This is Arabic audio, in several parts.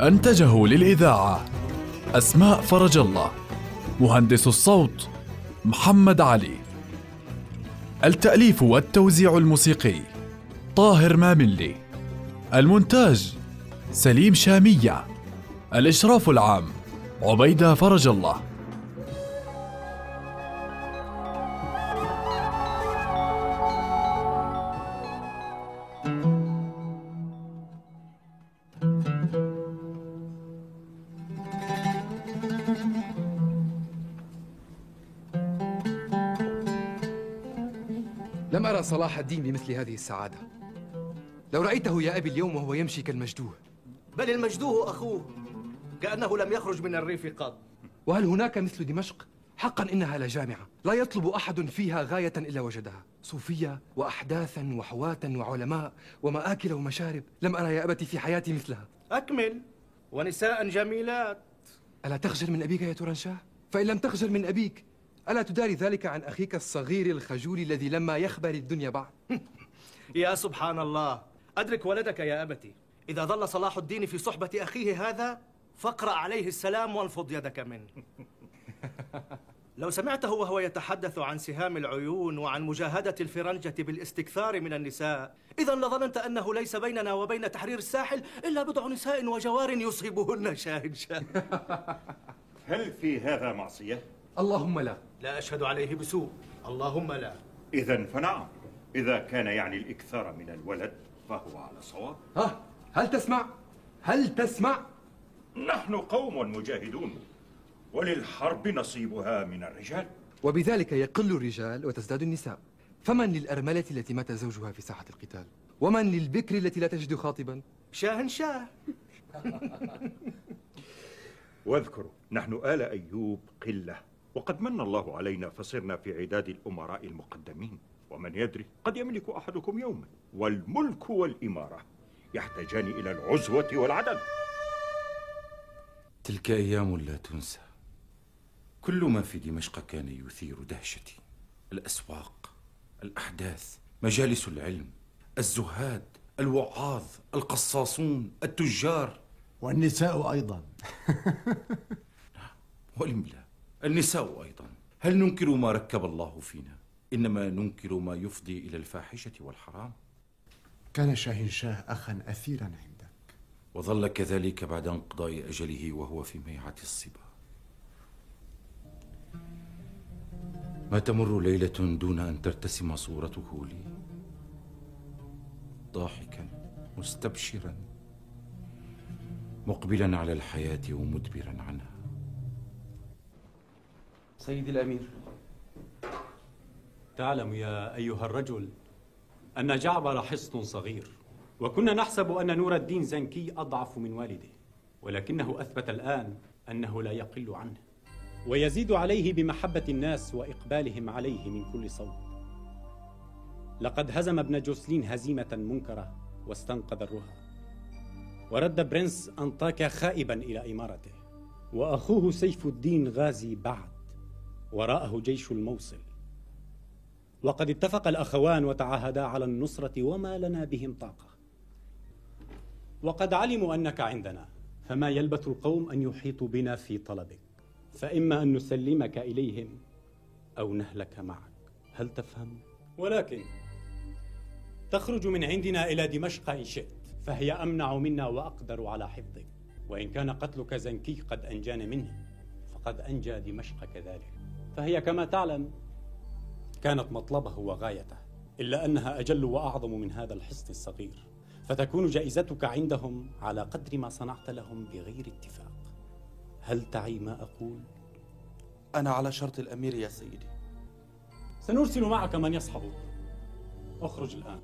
أنتجه للإذاعة أسماء فرج الله مهندس الصوت محمد علي. التأليف والتوزيع الموسيقي طاهر ماملي. المونتاج سليم شامية. الإشراف العام عبيدة فرج الله. صلاح الدين بمثل هذه السعادة. لو رأيته يا أبي اليوم وهو يمشي كالمجدوه. بل المجدوه أخوه كأنه لم يخرج من الريف قط وهل هناك مثل دمشق؟ حقا إنها لجامعة لا يطلب أحد فيها غاية إلا وجدها. صوفية وأحداثا وحواة وعلماء ومآكل ومشارب. لم أرى يا أبتي في حياتي مثلها. أكمل. ونساء جميلات. ألا تخجل من أبيك يا تورنشاه؟ فإن لم تخجل من أبيك ألا تداري ذلك عن أخيك الصغير الخجول الذي لما يخبر الدنيا بعد؟ يا سبحان الله. أدرك ولدك يا أبتي. إذا ظل صلاح الدين في صحبة أخيه هذا فاقرأ عليه السلام وانفض يدك منه. لو سمعته وهو يتحدث عن سهام العيون وعن مجاهدة الفرنجة بالاستكثار من النساء إذا لظننت أنه ليس بيننا وبين تحرير الساحل إلا بضع نساء وجوار يصيبهن شاهنشاه هل في هذا معصية؟ اللهم لا. لا أشهد عليه بسوء. اللهم لا. إذا فنعم. إذا كان يعني الإكثار من الولد فهو على صواب. ها؟ هل تسمع؟ هل تسمع؟ نحن قوم مجاهدون وللحرب نصيبها من الرجال. وبذلك يقل الرجال وتزداد النساء. فمن للأرملة التي مات زوجها في ساحة القتال؟ ومن للبكر التي لا تجد خاطبا؟ شاهنشاه واذكروا نحن آل أيوب قلة. وقد من الله علينا فصرنا في عداد الأمراء المقدمين ومن يدري قد يملك أحدكم يوما. والملك والإمارة يحتاجان إلى العزوة والعدل. تلك أيام لا تنسى. كل ما في دمشق كان يثير دهشتي. الأسواق الأحداث مجالس العلم الزهاد الوعاظ القصاصون التجار. والنساء أيضا. ولم لا النساء أيضا. هل ننكر ما ركب الله فينا؟ إنما ننكر ما يفضي إلى الفاحشة والحرام. كان شاهنشاه أخا أثيرا عندك. وظل كذلك بعد انقضاء أجله وهو في ميعة الصبا. ما تمر ليلة دون أن ترتسم صورته لي؟ ضاحكا مستبشرا مقبلا على الحياة ومدبرا عنها. سيدي الأمير. تعلم يا أيها الرجل أن جعبر حصن صغير وكنا نحسب أن نور الدين زنكي أضعف من والده ولكنه أثبت الآن أنه لا يقل عنه ويزيد عليه بمحبة الناس وإقبالهم عليه من كل صوب لقد هزم ابن جوسلين هزيمة منكرة واستنقذ الرهى ورد برنس أنطاكيا خائبا إلى إمارته وأخوه سيف الدين غازي بعد. وراءه جيش الموصل. وقد اتفق الأخوان وتعاهدا على النصرة وما لنا بهم طاقة. وقد علموا أنك عندنا فما يلبث القوم أن يحيطوا بنا في طلبك. فإما أن نسلمك إليهم أو نهلك معك. هل تفهم؟ ولكن تخرج من عندنا إلى دمشق إن شئت فهي أمنع منا وأقدر على حفظك. وإن كان قتلك زنكي قد أنجانا منه فقد أنجى دمشق كذلك. فهي كما تعلم كانت مطلبه وغايته إلا أنها أجل وأعظم من هذا الحصن الصغير. فتكون جائزتك عندهم على قدر ما صنعت لهم بغير اتفاق. هل تعي ما أقول؟ أنا على شرط الأمير يا سيدي. سنرسل معك من يصحبك أخرج الآن.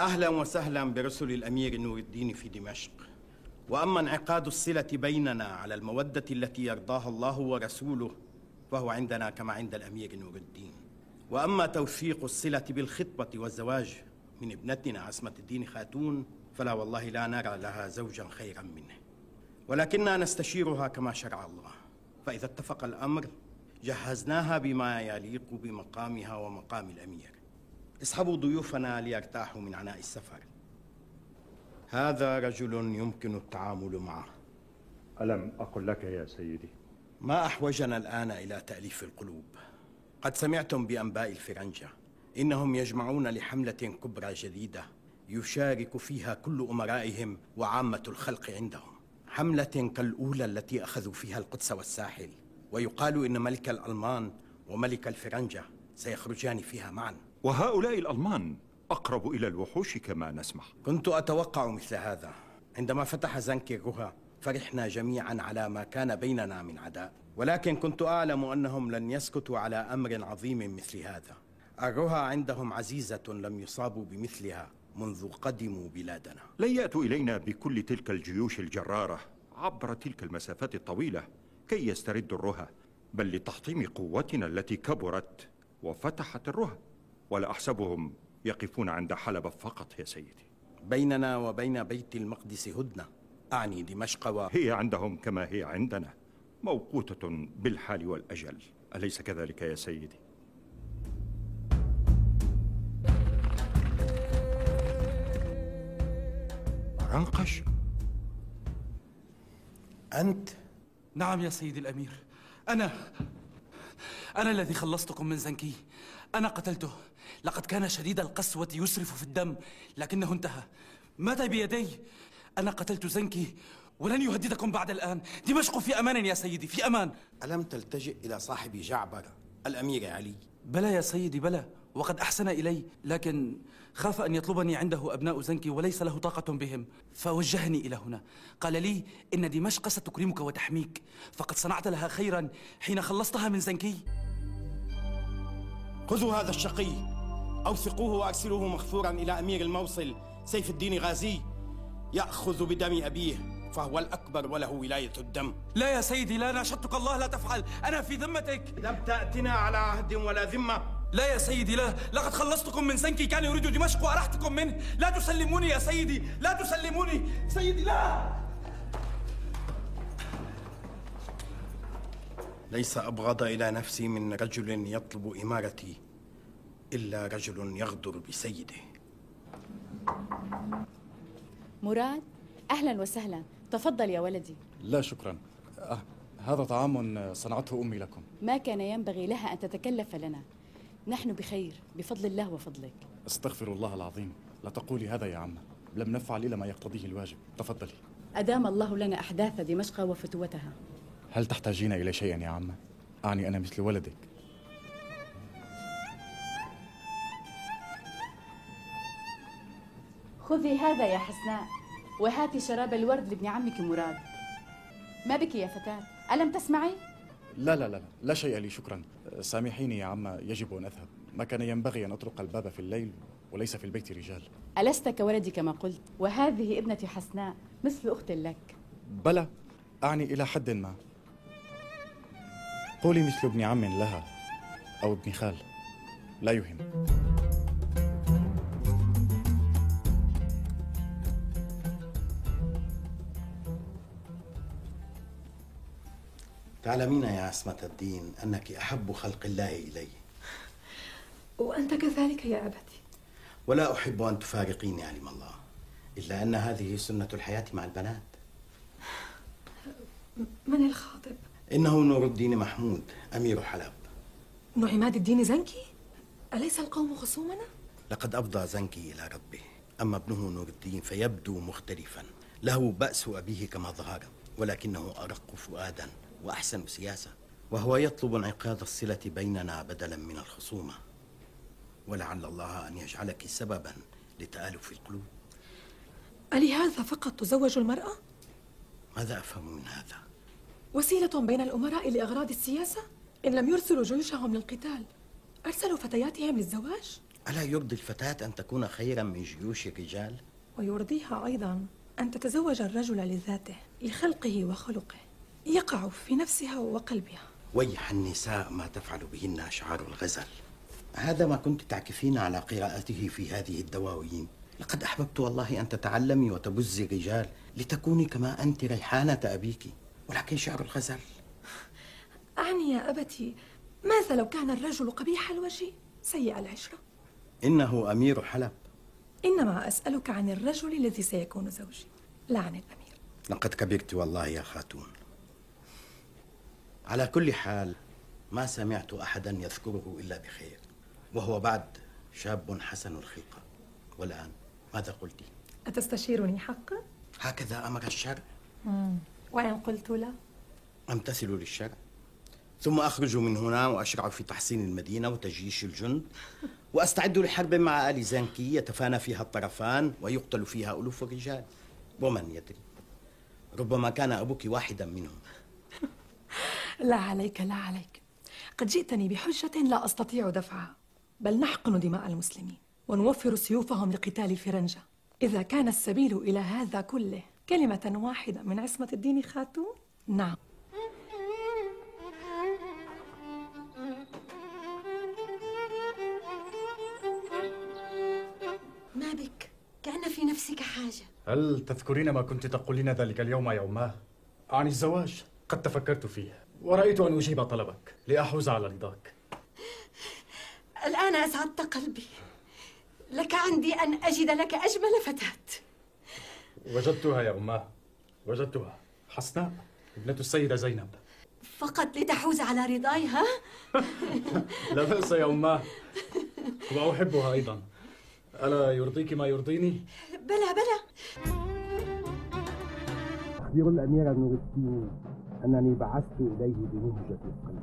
أهلا وسهلا برسل الأمير نور الدين في دمشق. وأما انعقاد الصلة بيننا على المودة التي يرضاها الله ورسوله فهو عندنا كما عند الأمير نور الدين. وأما توثيق الصلة بالخطبة والزواج من ابنتنا عصمة الدين خاتون فلا والله لا نرى لها زوجا خيرا منه. ولكننا نستشيرها كما شرع الله. فإذا اتفق الأمر جهزناها بما يليق بمقامها ومقام الأمير. اسحبوا ضيوفنا ليرتاحوا من عناء السفر. هذا رجل يمكن التعامل معه. ألم أقل لك يا سيدي؟ ما أحوجنا الآن إلى تأليف القلوب. قد سمعتم بأنباء الفرنجة. إنهم يجمعون لحملة كبرى جديدة يشارك فيها كل أمرائهم وعامة الخلق عندهم. حملة كالأولى التي أخذوا فيها القدس والساحل. ويقال إن ملك الألمان وملك الفرنجة سيخرجان فيها معا. وهؤلاء الألمان أقرب إلى الوحوش كما نسمع كنت أتوقع مثل هذا. عندما فتح زنكي الرها فرحنا جميعا على ما كان بيننا من عداء. ولكن كنت أعلم أنهم لن يسكتوا على أمر عظيم مثل هذا. الرها عندهم عزيزة لم يصابوا بمثلها منذ قدموا بلادنا. لن يأتوا إلينا بكل تلك الجيوش الجرارة عبر تلك المسافات الطويلة كي يستردوا الرهى بل لتحطيم قوتنا التي كبرت وفتحت الرهى ولا أحسبهم يقفون عند حلب فقط يا سيدي. بيننا وبين بيت المقدس هدنة. أعني دمشق و... هي عندهم كما هي عندنا موقوتة بالحال والأجل. أليس كذلك يا سيدي؟ رنقش أنت؟ نعم يا سيدي الأمير. أنا أنا الذي خلصتكم من زنكي. أنا قتلته. لقد كان شديد القسوة يسرف في الدم لكنه انتهى. مات بيدي؟ أنا قتلت زنكي ولن يهددكم بعد الآن. دمشق في أمان يا سيدي في أمان. ألم تلتجئ إلى صاحب جعبر الأمير علي؟ بلى يا سيدي بلى. وقد أحسن إلي لكن خاف أن يطلبني عنده أبناء زنكي وليس له طاقة بهم. فوجهني إلى هنا. قال لي إن دمشق ستكرمك وتحميك. فقد صنعت لها خيرا حين خلصتها من زنكي. خذوا هذا الشقي. أوثقوه وأرسلوه مغفورا إلى أمير الموصل سيف الدين غازي يأخذ بدم أبيه فهو الأكبر وله ولاية الدم. لا يا سيدي لا ناشدتك الله لا تفعل. أنا في ذمتك. لم تأتنا على عهد ولا ذمة. لا يا سيدي لا. لقد خلصتكم من زنكي كان يريد دمشق وأرحتكم منه. لا تسلموني يا سيدي. لا تسلموني. سيدي لا. ليس أبغض إلى نفسي من رجل يطلب إمارتي. إلا رجل يغدر بسيده. مراد أهلا وسهلا. تفضل يا ولدي. لا شكرا. أه هذا طعام صنعته أمي لكم. ما كان ينبغي لها أن تتكلف لنا. نحن بخير بفضل الله وفضلك. استغفر الله العظيم. لا تقولي هذا يا عمة لم نفعل إلا ما يقتضيه الواجب. تفضلي. أدام الله لنا أحداث دمشق وفتوتها. هل تحتاجين إلى شيء يا عمة؟ أعني أنا مثل ولدك. خذي هذا يا حسناء وهاتي شراب الورد لابن عمك مراد. ما بك يا فتاة؟ ألم تسمعي؟ لا لا لا لا شيء لي شكرا. سامحيني يا عمة يجب أن أذهب. ما كان ينبغي أن أطرق الباب في الليل وليس في البيت رجال. ألست كولدي كما قلت وهذه ابنتي حسناء مثل أخت لك. بلى أعني إلى حد ما. قولي مثل ابن عم لها أو ابن خال لا يهم. تعلمين يا عصمة الدين أنك أحب خلق الله إلي وأنت كذلك يا أبتي ولا أحب أن تفارقيني علم الله إلا أن هذه سنة الحياة مع البنات من الخاطب؟ إنه نور الدين محمود أمير حلب نعماد الدين زنكي؟ أليس القوم خصومنا؟ لقد أفضى زنكي إلى ربه أما ابنه نور الدين فيبدو مختلفا له بأس أبيه كما ظهر ولكنه أرق فؤادا وأحسن سياسة وهو يطلب انعقاد الصلة بيننا بدلا من الخصومة ولعل الله أن يجعلك سببا لتآلف القلوب ألهذا فقط تزوج المرأة؟ ماذا أفهم من هذا؟ وسيلة بين الأمراء لأغراض السياسة؟ إن لم يرسلوا جيوشهم للقتال أرسلوا فتياتهم للزواج؟ ألا يرضي الفتاة أن تكون خيرا من جيوش الرجال؟ ويرضيها أيضا أن تتزوج الرجل لذاته لخلقه وخلقه يقع في نفسها وقلبها. ويح النساء ما تفعل بهن أشعار الغزل. هذا ما كنت تعكفين على قراءته في هذه الدواوين. لقد أحببت والله أن تتعلمي وتبزي الرجال لتكوني كما أنت ريحانة أبيك. ولكن شعر الغزل. أعني يا أبتي ماذا لو كان الرجل قبيح الوجه؟ سيء العشرة. إنه أمير حلب. إنما أسألك عن الرجل الذي سيكون زوجي لا عن الأمير. لقد كبرت والله يا خاتون. على كل حال ما سمعت أحدا يذكره إلا بخير وهو بعد شاب حسن الخلقة والآن ماذا قلت؟ أتستشيرني حقا؟ هكذا أمر الشرع مم. وإن قلت لا. أمتثل للشرع ثم أخرج من هنا وأشرع في تحصين المدينة وتجيش الجند وأستعد لحرب مع آل زنكي يتفانى فيها الطرفان ويقتل فيها ألوف الرجال. ومن يدري؟ ربما كان أبوك واحدا منهم. لا عليك لا عليك. قد جئتني بحجة لا أستطيع دفعها. بل نحقن دماء المسلمين ونوفر سيوفهم لقتال الفرنجة. إذا كان السبيل إلى هذا كله كلمة واحدة من عصمة الدين خاتون؟ نعم. ما بك؟ كأن في نفسك حاجة. هل تذكرين ما كنت تقولين ذلك اليوم يا أماه؟ عن الزواج قد تفكرت فيه. ورأيت أن أجيب طلبك لأحوز على رضاك. الآن أسعدت قلبي. لك عندي أن أجد لك أجمل فتاة. وجدتها يا أماه وجدتها. حسناء ابنة السيدة زينب. فقط لتحوز على رضاي ها؟ لا بأس يا أماه وأحبها أيضا. ألا يرضيك ما يرضيني؟ بلى بلى. أخبر الأمير نور الدين أنني بعثت إليه بمهجة القلب.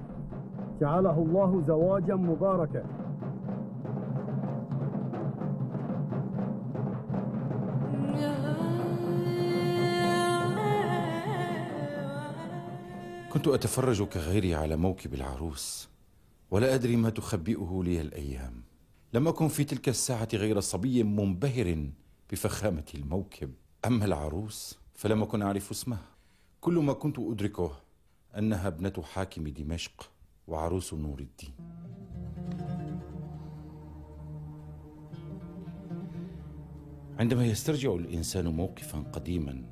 جعله الله زواجا مباركا. كنت أتفرج كغيري على موكب العروس ولا أدري ما تخبئه لي الأيام. لم أكن في تلك الساعة غير صبي منبهر بفخامة الموكب. أما العروس فلم أكن أعرف اسمها. كل ما كنت أدركه أنها ابنة حاكم دمشق وعروس نور الدين. عندما يسترجع الإنسان موقفا قديما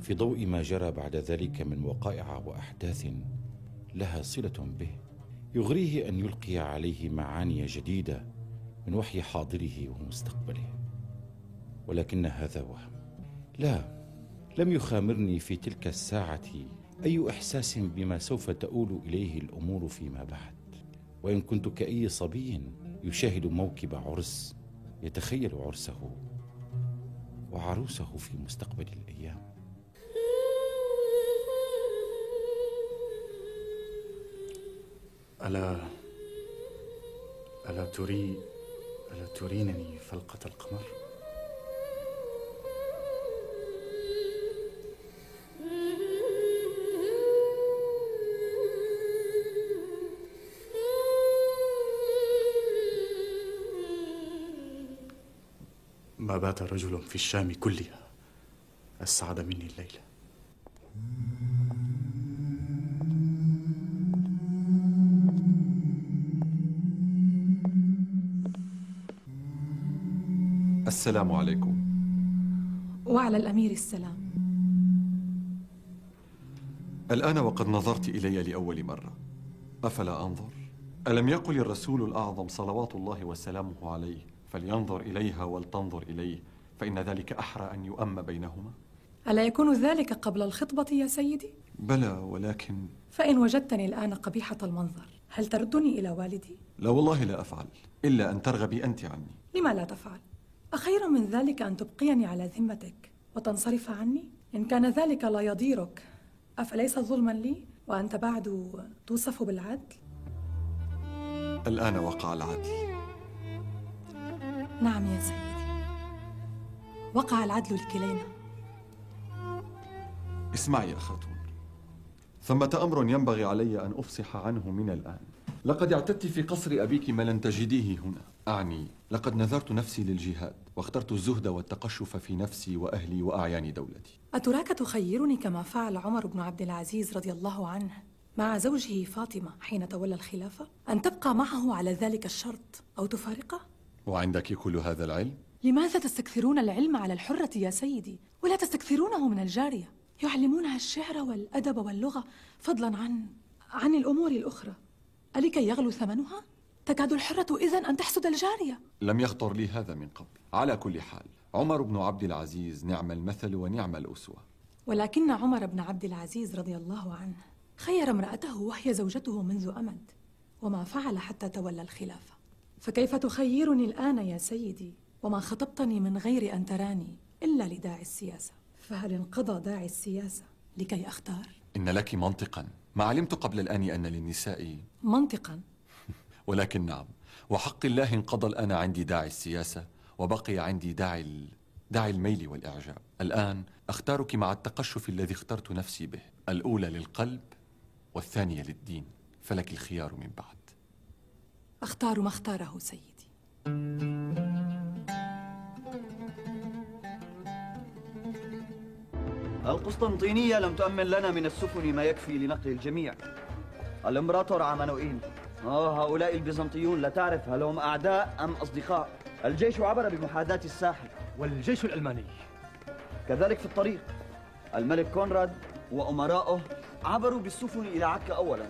في ضوء ما جرى بعد ذلك من وقائع وأحداث لها صلة به يغريه أن يلقي عليه معاني جديدة من وحي حاضره ومستقبله. ولكن هذا وهم. لا لم يخامرني في تلك الساعة أي إحساس بما سوف تؤول إليه الأمور فيما بعد وإن كنت كأي صبي يشاهد موكب عرس يتخيل عرسه وعروسه في مستقبل الأيام ألا ألا تري ألا ترينني فلقة القمر؟ ما بات رجل في الشام كلها. أسعد مني الليلة. السلام عليكم. وعلى الأمير السلام. الآن وقد نظرت إلي لأول مرة. أفلا أنظر؟ ألم يقل الرسول الأعظم صلوات الله وسلامه عليه فلينظر إليها ولتنظر إليه فإن ذلك أحرى أن يؤم بينهما؟ ألا يكون ذلك قبل الخطبة يا سيدي؟ بلى ولكن فإن وجدتني الآن قبيحة المنظر هل تردني إلى والدي؟ لا والله لا أفعل إلا أن ترغبي أنت عني لما لا تفعل؟ أخير من ذلك أن تبقيني على ذمتك وتنصرف عني؟ إن كان ذلك لا يضيرك أفليس ظلما لي وأنت بعد توصف بالعدل؟ الآن وقع العدل نعم يا سيدي. وقع العدل لكلينا. اسمعي يا خاتون. ثمة أمر ينبغي علي أن أفصح عنه من الآن. لقد اعتدت في قصر أبيك ما لن تجديه هنا. أعني لقد نذرت نفسي للجهاد واخترت الزهد والتقشف في نفسي وأهلي وأعيان دولتي. أتراك تخيرني كما فعل عمر بن عبد العزيز رضي الله عنه مع زوجه فاطمة حين تولى الخلافة؟ أن تبقى معه على ذلك الشرط أو تفارقه؟ وعندك كل هذا العلم؟ لماذا تستكثرون العلم على الحرة يا سيدي؟ ولا تستكثرونه من الجارية. يعلمونها الشعر والأدب واللغة فضلا عن عن الأمور الأخرى. ألكي يغلو ثمنها؟ تكاد الحرة إذن أن تحسد الجارية. لم يخطر لي هذا من قبل. على كل حال عمر بن عبد العزيز نعم المثل ونعم الأسوة. ولكن عمر بن عبد العزيز رضي الله عنه خير امرأته وهي زوجته منذ أمد وما فعل حتى تولى الخلافة. فكيف تخيرني الآن يا سيدي؟ وما خطبتني من غير أن تراني إلا لداعي السياسة. فهل انقضى داعي السياسة لكي أختار؟ إن لك منطقا. ما علمت قبل الآن أن للنساء منطقا. ولكن نعم. وحق الله انقضى الآن عندي داعي السياسة وبقي عندي داعي ال... داعي الميل والإعجاب. الآن أختارك مع التقشف الذي اخترت نفسي به الأولى للقلب والثانية للدين. فلك الخيار من بعد. أختار ما اختاره سيدي. القسطنطينية لم تؤمن لنا من السفن ما يكفي لنقل الجميع. الإمبراطور عمانوئيل آه هؤلاء البيزنطيون لا تعرف هل هم أعداء أم أصدقاء. الجيش عبر بمحاذاة الساحل والجيش الألماني. كذلك في الطريق. الملك كونراد وأمراؤه عبروا بالسفن إلى عكا أولا.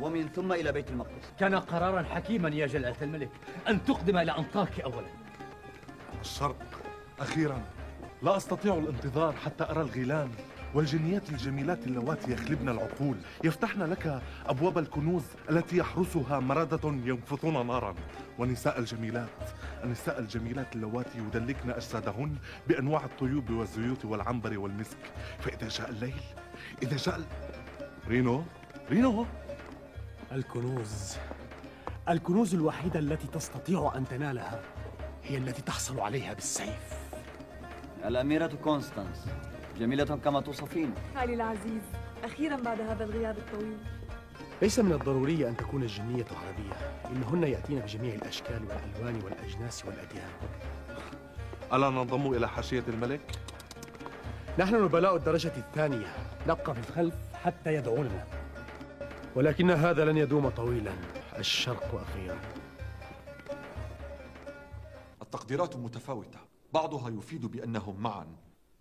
ومن ثم إلى بيت المقدس. كان قرارا حكيما يا جلالة الملك أن تقدم إلى أنطاكي أولا. الشرق أخيرا. لا أستطيع الانتظار حتى أرى الغيلان والجنيات الجميلات اللواتي يخلبن العقول. يفتحن لك أبواب الكنوز التي يحرسها مردة ينفثون نارا. ونساء الجميلات النساء الجميلات اللواتي يدلكن أجسادهن بأنواع الطيوب والزيوت والعنبر والمسك. فإذا جاء الليل إذا جاء ال... رينو رينو. الكنوز. الكنوز الوحيدة التي تستطيع أن تنالها هي التي تحصل عليها بالسيف. الأميرة كونستانس جميلة كما توصفين علي العزيز أخيرا بعد هذا الغياب الطويل. ليس من الضروري أن تكون الجنية عربية إنهن يأتين بجميع الأشكال والألوان والأجناس والأديان. ألا ننضم إلى حاشية الملك؟ نحن نبلاء الدرجة الثانية. نبقى في الخلف حتى يدعونا. ولكن هذا لن يدوم طويلا. الشرق أخيرا. التقديرات متفاوتة. بعضها يفيد بأنهم معا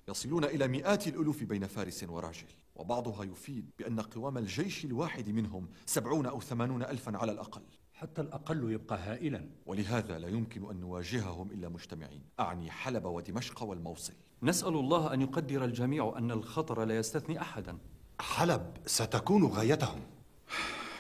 يصلون إلى مئات الألوف بين فارس وراجل. وبعضها يفيد بأن قوام الجيش الواحد منهم سبعون أو ثمانون ألفا على الأقل. حتى الأقل يبقى هائلا. ولهذا لا يمكن أن نواجههم إلا مجتمعين. أعني حلب ودمشق والموصل. نسأل الله أن يقدر الجميع أن الخطر لا يستثني أحدا. حلب ستكون غايتهم.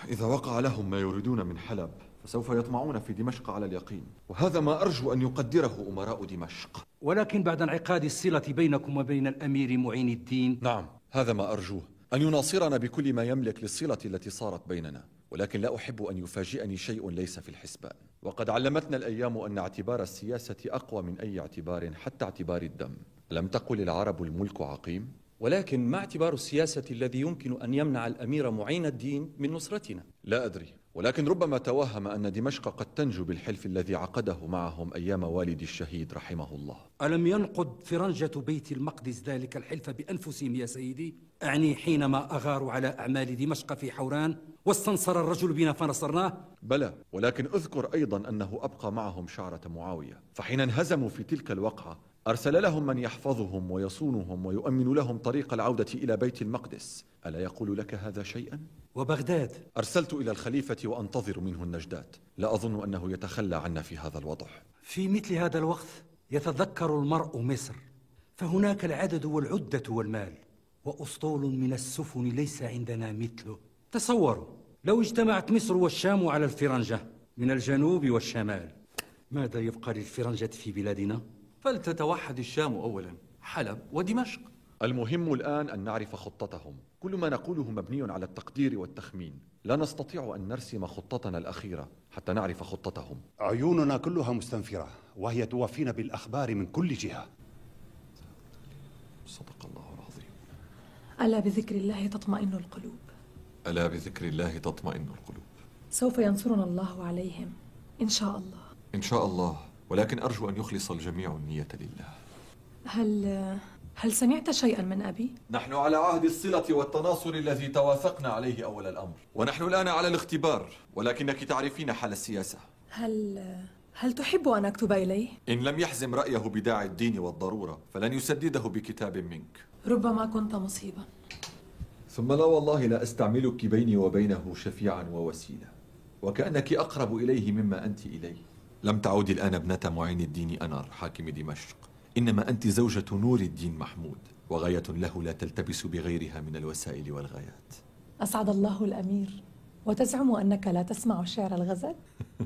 إذا وقع لهم ما يريدون من حلب فسوف يطمعون في دمشق على اليقين. وهذا ما أرجو أن يقدره أمراء دمشق. ولكن بعد انعقاد الصلة بينكم وبين الأمير معين الدين. نعم هذا ما أرجوه. أن يناصرنا بكل ما يملك للصلة التي صارت بيننا. ولكن لا أحب أن يفاجئني شيء ليس في الحسبان. وقد علمتنا الأيام أن اعتبار السياسة أقوى من أي اعتبار حتى اعتبار الدم. لم تقل العرب الملك عقيم؟ ولكن ما اعتبار السياسة الذي يمكن أن يمنع الأمير معين الدين من نصرتنا؟ لا أدري ولكن ربما توهم أن دمشق قد تنجو بالحلف الذي عقده معهم أيام والدي الشهيد رحمه الله ألم ينقض فرنجة بيت المقدس ذلك الحلف بأنفسهم يا سيدي؟ أعني حينما أغاروا على أعمال دمشق في حوران واستنصر الرجل بنا فنصرناه؟ بلى ولكن أذكر أيضا أنه أبقى معهم شعرة معاوية فحين انهزموا في تلك الوقعة أرسل لهم من يحفظهم ويصونهم ويؤمن لهم طريق العودة إلى بيت المقدس. ألا يقول لك هذا شيئا؟ وبغداد. أرسلت إلى الخليفة وأنتظر منه النجدات. لا أظن أنه يتخلى عنا في هذا الوضع. في مثل هذا الوقت يتذكر المرء مصر فهناك العدد والعدة والمال وأسطول من السفن ليس عندنا مثله. تصوروا لو اجتمعت مصر والشام على الفرنجة من الجنوب والشمال ماذا يبقى للفرنجة في بلادنا؟ فلتتوحد الشام أولا حلب ودمشق. المهم الآن أن نعرف خطتهم. كل ما نقوله مبني على التقدير والتخمين. لا نستطيع أن نرسم خطتنا الأخيرة حتى نعرف خطتهم. عيوننا كلها مستنفرة وهي توفينا بالأخبار من كل جهة. صدق الله العظيم. ألا بذكر الله تطمئن القلوب؟ ألا بذكر الله تطمئن القلوب؟ سوف ينصرنا الله عليهم إن شاء الله. إن شاء الله. ولكن أرجو أن يخلص الجميع النية لله. هل هل سمعت شيئا من أبي؟ نحن على عهد الصلة والتناصر الذي توافقنا عليه أول الأمر. ونحن الآن على الاختبار ولكنك تعرفين حال السياسة. هل هل تحب أن أكتب إليه؟ إن لم يحزم رأيه بداعي الدين والضرورة فلن يسدده بكتاب منك. ربما كنت مصيبا. ثم لا والله لا أستعملك بيني وبينه شفيعا ووسيلة وكأنك أقرب إليه مما أنت إليه. لم تعودي الآن ابنة معين الدين أنر حاكم دمشق. إنما أنت زوجة نور الدين محمود وغاية له لا تلتبس بغيرها من الوسائل والغايات. أسعد الله الأمير وتزعم أنك لا تسمع شعر الغزل؟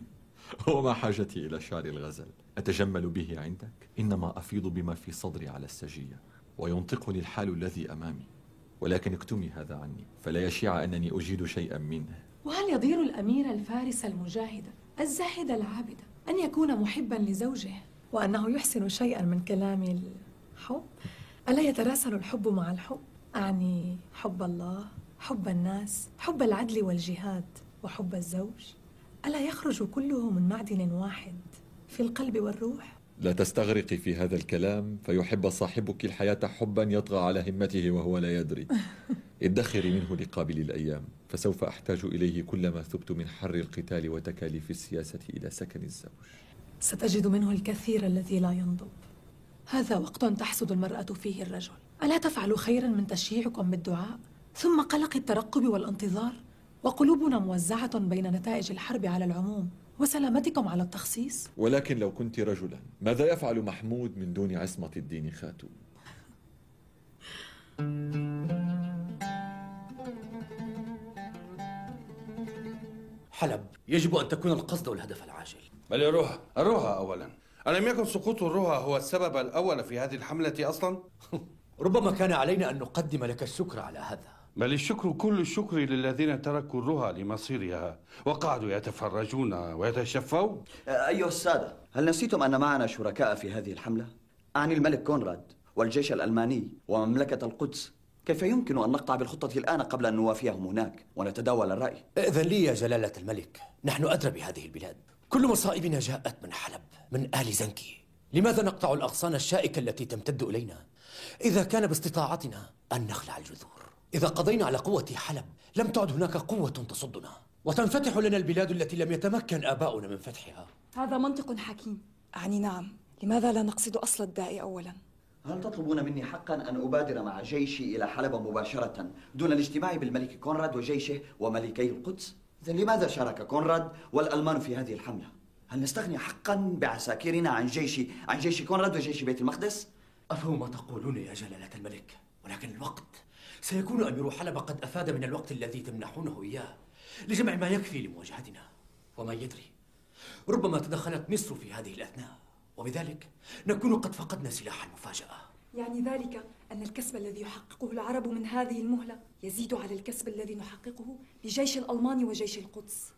وما حاجتي إلى شعر الغزل؟ أتجمل به عندك؟ إنما أفيض بما في صدري على السجية وينطقني الحال الذي أمامي. ولكن اكتمي هذا عني فلا يشيع أنني أجيد شيئا منه. وهل يضير الأمير الفارس المجاهد الزاهد العابد؟ أن يكون محبا لزوجه وأنه يحسن شيئا من كلام الحب. ألا يتراسل الحب مع الحب؟ أعني حب الله حب الناس حب العدل والجهاد وحب الزوج؟ ألا يخرج كله من معدن واحد في القلب والروح؟ لا تستغرقي في هذا الكلام فيحب صاحبك الحياة حبا يطغى على همته وهو لا يدري. ادخري منه لقابل الأيام فسوف أحتاج إليه كلما ثبت من حر القتال وتكاليف السياسة إلى سكن الزوج. ستجد منه الكثير الذي لا ينضب. هذا وقت تحسد المرأة فيه الرجل. ألا تفعل خيرا من تشييعكم بالدعاء؟ ثم قلق الترقب والانتظار؟ وقلوبنا موزعة بين نتائج الحرب على العموم. وسلامتكم على التخصيص. ولكن لو كنت رجلا ماذا يفعل محمود من دون عصمة الدين خاتون؟ حلب يجب أن تكون القصد والهدف العاجل. بل الرها الرها أولا. ألم يكن سقوط الرها هو السبب الأول في هذه الحملة أصلا؟ ربما كان علينا أن نقدم لك الشكر على هذا. بل الشكر كل الشكر للذين تركوا الرها لمصيرها وقعدوا يتفرجون ويتشفون أيها السادة هل نسيتم أن معنا شركاء في هذه الحملة؟ أعني الملك كونراد والجيش الألماني ومملكة القدس كيف يمكن أن نقطع بالخطة الآن قبل أن نوافيهم هناك ونتداول الرأي؟ إذن لي يا جلالة الملك نحن أدرى بهذه البلاد كل مصائبنا جاءت من حلب من آل زنكي لماذا نقطع الأغصان الشائكة التي تمتد إلينا؟ إذا كان باستطاعتنا أن نخلع الجذور إذا قضينا على قوة حلب لم تعد هناك قوة تصدنا وتنفتح لنا البلاد التي لم يتمكن آباؤنا من فتحها هذا منطق حكيم أعني نعم لماذا لا نقصد أصل الداء أولا؟ هل تطلبون مني حقا أن أبادر مع جيشي إلى حلب مباشرة دون الاجتماع بالملك كونراد وجيشه وملكي القدس؟ إذا لماذا شارك كونراد والألمان في هذه الحملة؟ هل نستغني حقا بعساكرنا عن جيش عن جيش كونراد وجيش بيت المقدس؟ أفهم ما تقولون يا جلالة الملك ولكن الوقت سيكون أمير حلب قد أفاد من الوقت الذي تمنحونه إياه لجمع ما يكفي لمواجهتنا. وما يدري ربما تدخلت مصر في هذه الأثناء وبذلك نكون قد فقدنا سلاح المفاجأة. يعني ذلك أن الكسب الذي يحققه العرب من هذه المهلة يزيد على الكسب الذي نحققه لجيش الألمان وجيش القدس.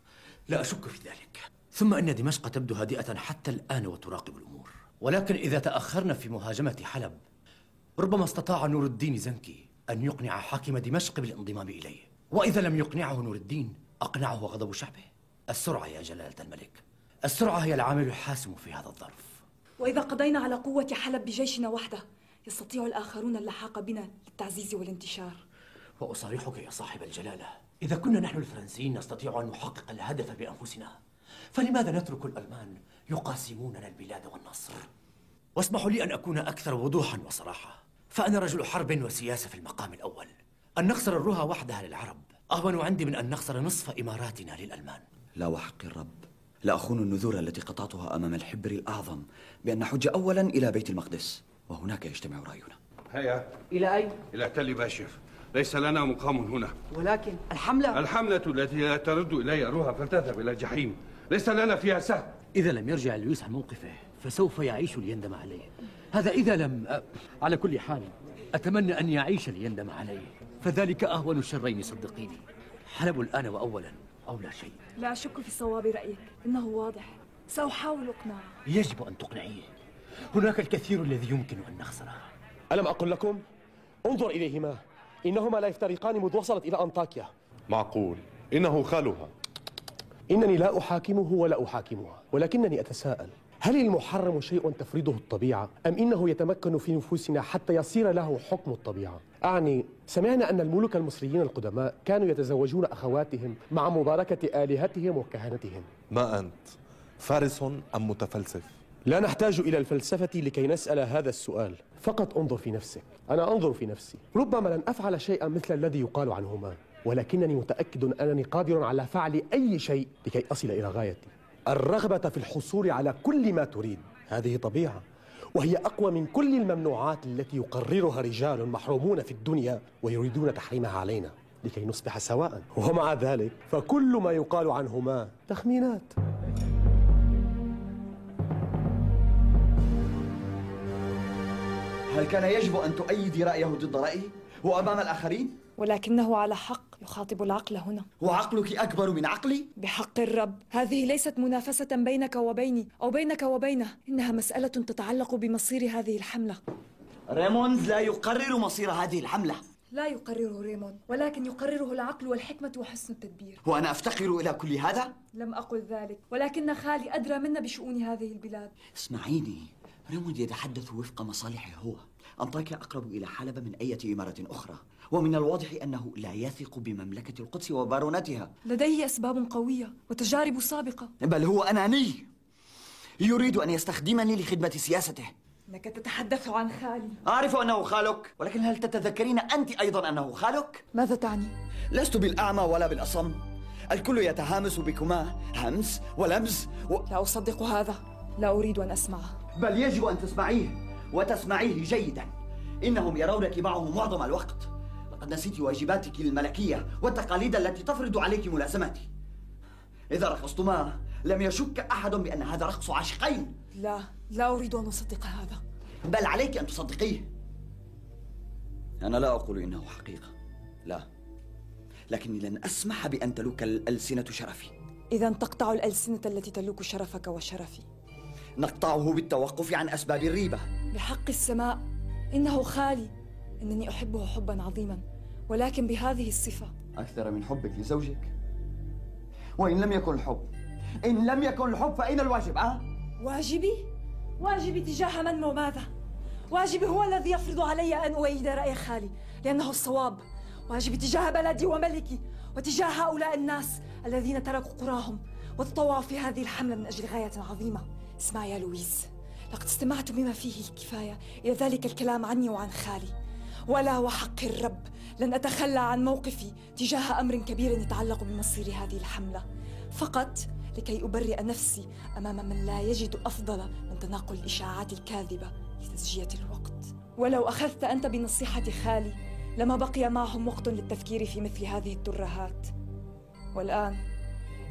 لا أشك في ذلك. ثم أن دمشق تبدو هادئة حتى الآن وتراقب الأمور. ولكن إذا تأخرنا في مهاجمة حلب ربما استطاع نور الدين زنكي أن يقنع حاكم دمشق بالانضمام إليه. وإذا لم يقنعه نور الدين أقنعه غضب شعبه. السرعة يا جلالة الملك. السرعة هي العامل الحاسم في هذا الظرف. وإذا قضينا على قوة حلب بجيشنا وحده يستطيع الآخرون اللحاق بنا للتعزيز والانتشار. وأصارحك يا صاحب الجلالة إذا كنا نحن الفرنسيين نستطيع أن نحقق الهدف بأنفسنا. فلماذا نترك الألمان يقاسموننا البلاد والنصر؟ واسمحوا لي أن أكون أكثر وضوحا وصراحة. فأنا رجل حرب وسياسة في المقام الأول. أن نخسر الرها وحدها للعرب. أهون عندي من أن نخسر نصف إماراتنا للألمان. لا وحق الرب. لا أخون النذور التي قطعتها أمام الحبر الأعظم بأن نحج أولا إلى بيت المقدس وهناك يجتمع رأينا. هيا. إلى أين؟ إلى تل باشف ليس لنا مقام هنا. ولكن الحملة؟ الحملة التي لا ترد إلي روها فلتذهب إلى الجحيم. ليس لنا فيها سهم إذا لم يرجع لويس عن موقفه فسوف يعيش ليندم عليه. هذا إذا لم أ... على كل حال أتمنى أن يعيش ليندم عليه. فذلك أهون الشرين صدقيني. حلب الآن وأولا أو لا شيء. لا أشك في صواب رأيك. إنه واضح. سأحاول إقناعه يجب أن تقنعيه. هناك الكثير الذي يمكن أن نخسره. ألم أقل لكم؟ انظر إليهما. إنهما لا يفترقان مذ وصلت إلى أنطاكيا. معقول. إنه خالها. إنني لا أحاكمه ولا أحاكمها ولكنني أتساءل هل المحرم شيء تفرضه الطبيعة؟ أم إنه يتمكن في نفوسنا حتى يصير له حكم الطبيعة؟ أعني سمعنا أن الملوك المصريين القدماء كانوا يتزوجون أخواتهم مع مباركة آلهتهم وكهنتهم. ما أنت؟ فارس أم متفلسف؟ لا نحتاج إلى الفلسفة لكي نسأل هذا السؤال. فقط انظر في نفسك. أنا أنظر في نفسي. ربما لن أفعل شيئا مثل الذي يقال عنهما ولكنني متأكد أنني قادر على فعل أي شيء لكي أصل إلى غايتي. الرغبة في الحصول على كل ما تريد. هذه طبيعة. وهي أقوى من كل الممنوعات التي يقررها رجال محرومون في الدنيا ويريدون تحريمها علينا لكي نصبح سواء. ومع ذلك فكل ما يقال عنهما تخمينات. هل كان يجب أن تؤيدي رأيه ضد رأيي وأمام الآخرين؟ ولكنه على حق يخاطب العقل هنا. وعقلك أكبر من عقلي؟ بحق الرب. هذه ليست منافسة بينك وبيني أو بينك وبينه. إنها مسألة تتعلق بمصير هذه الحملة. ريموند لا يقرر مصير هذه الحملة. لا يقرره ريموند ولكن يقرره العقل والحكمة وحسن التدبير. وأنا أفتقر إلى كل هذا؟ لم أقل ذلك ولكن خالي أدرى منا بشؤون هذه البلاد. اسمعيني. ريموند يتحدث وفق مصالحه هو. أنطاكيا أقرب إلى حلب من أي إمارة أخرى. ومن الواضح أنه لا يثق بمملكة القدس وبارونتها. لديه أسباب قوية وتجارب سابقة. بل هو أناني. يريد أن يستخدمني لخدمة سياسته. إنك تتحدث عن خالي. أعرف أنه خالك ولكن هل تتذكرين أنت أيضا أنه خالك؟ ماذا تعني؟ لست بالأعمى ولا بالأصم. الكل يتهامس بكما. همس ولمس و... لا أصدق هذا. لا أريد أن أسمعه. بل يجب أن تسمعيه وتسمعيه جيدا. إنهم يرونك معه معظم الوقت. لقد نسيت واجباتك الملكية والتقاليد التي تفرض عليك ملازمتي إذا رقصتما لم يشك أحد بأن هذا رقص عاشقين. لا لا أريد أن أصدق هذا. بل عليك أن تصدقيه. أنا لا أقول إنه حقيقة. لا. لكني لن أسمح بأن تلوك الألسنة شرفي. إذا تقطع الألسنة التي تلوك شرفك وشرفي. نقطعه بالتوقف عن أسباب الريبة. بحق السماء إنه خالي. إنني أحبه حبا عظيما ولكن بهذه الصفة. أكثر من حبك لزوجك. وإن لم يكن الحب إن لم يكن الحب فأين الواجب؟ أه؟ واجبي؟ واجبي تجاه من وماذا؟ واجبي هو الذي يفرض علي أن أؤيد رأي خالي لأنه الصواب. واجبي تجاه بلدي وملكي وتجاه هؤلاء الناس الذين تركوا قراهم وتطوعوا في هذه الحملة من أجل غاية عظيمة. اسمع يا لويس لقد استمعت بما فيه الكفاية إلى ذلك الكلام عني وعن خالي. ولا وحق الرب لن أتخلى عن موقفي تجاه أمر كبير يتعلق بمصير هذه الحملة. فقط لكي أبرئ نفسي أمام من لا يجد أفضل من تناقل الإشاعات الكاذبة لتسجية الوقت. ولو أخذت أنت بنصيحة خالي لما بقي معهم وقت للتفكير في مثل هذه الترهات والآن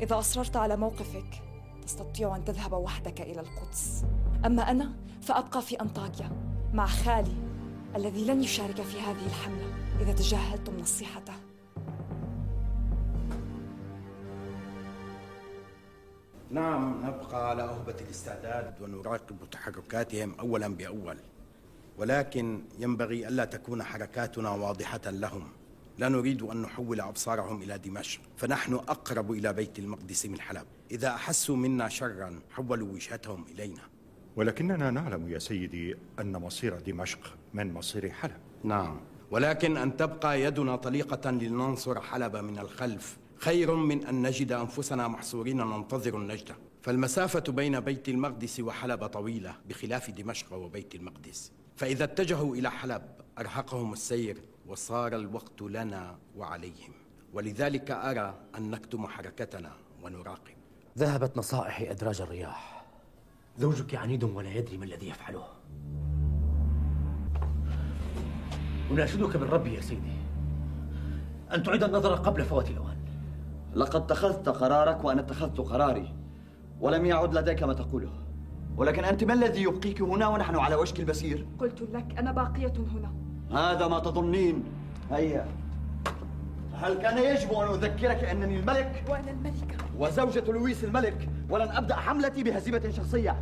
إذا أصررت على موقفك تستطيع أن تذهب وحدك إلى القدس. أما أنا فأبقى في أنطاكيا مع خالي الذي لن يشارك في هذه الحملة إذا تجاهلتم نصيحته. نعم نبقى على أهبة الاستعداد ونراقب تحركاتهم أولا بأول. ولكن ينبغي ألا تكون حركاتنا واضحة لهم. لا نريد أن نحول أبصارهم إلى دمشق فنحن أقرب إلى بيت المقدس من حلب. إذا أحسوا منا شرا حولوا وجهتهم إلينا. ولكننا نعلم يا سيدي أن مصير دمشق من مصير حلب. نعم. ولكن أن تبقى يدنا طليقة لننصر حلب من الخلف خير من أن نجد أنفسنا محصورين ننتظر النجدة. فالمسافة بين بيت المقدس وحلب طويلة بخلاف دمشق وبيت المقدس. فإذا اتجهوا إلى حلب أرهقهم السير. وصار الوقت لنا وعليهم. ولذلك أرى أن نكتم حركتنا ونراقب. ذهبت نصائحي أدراج الرياح. زوجك عنيد ولا يدري ما الذي يفعله. أناشدك بالرب يا سيدي. أن تعيد النظر قبل فوات الأوان. لقد اتخذت قرارك وأنا اتخذت قراري. ولم يعد لديك ما تقوله. ولكن أنت ما الذي يبقيك هنا ونحن على وشك البسير؟ قلت لك أنا باقية هنا. هذا ما تظنين. هيا. هل كان يجب أن أذكرك أنني الملك؟ وأنا الملكة. وزوجة لويس الملك ولن أبدأ حملتي بهزيمة شخصية.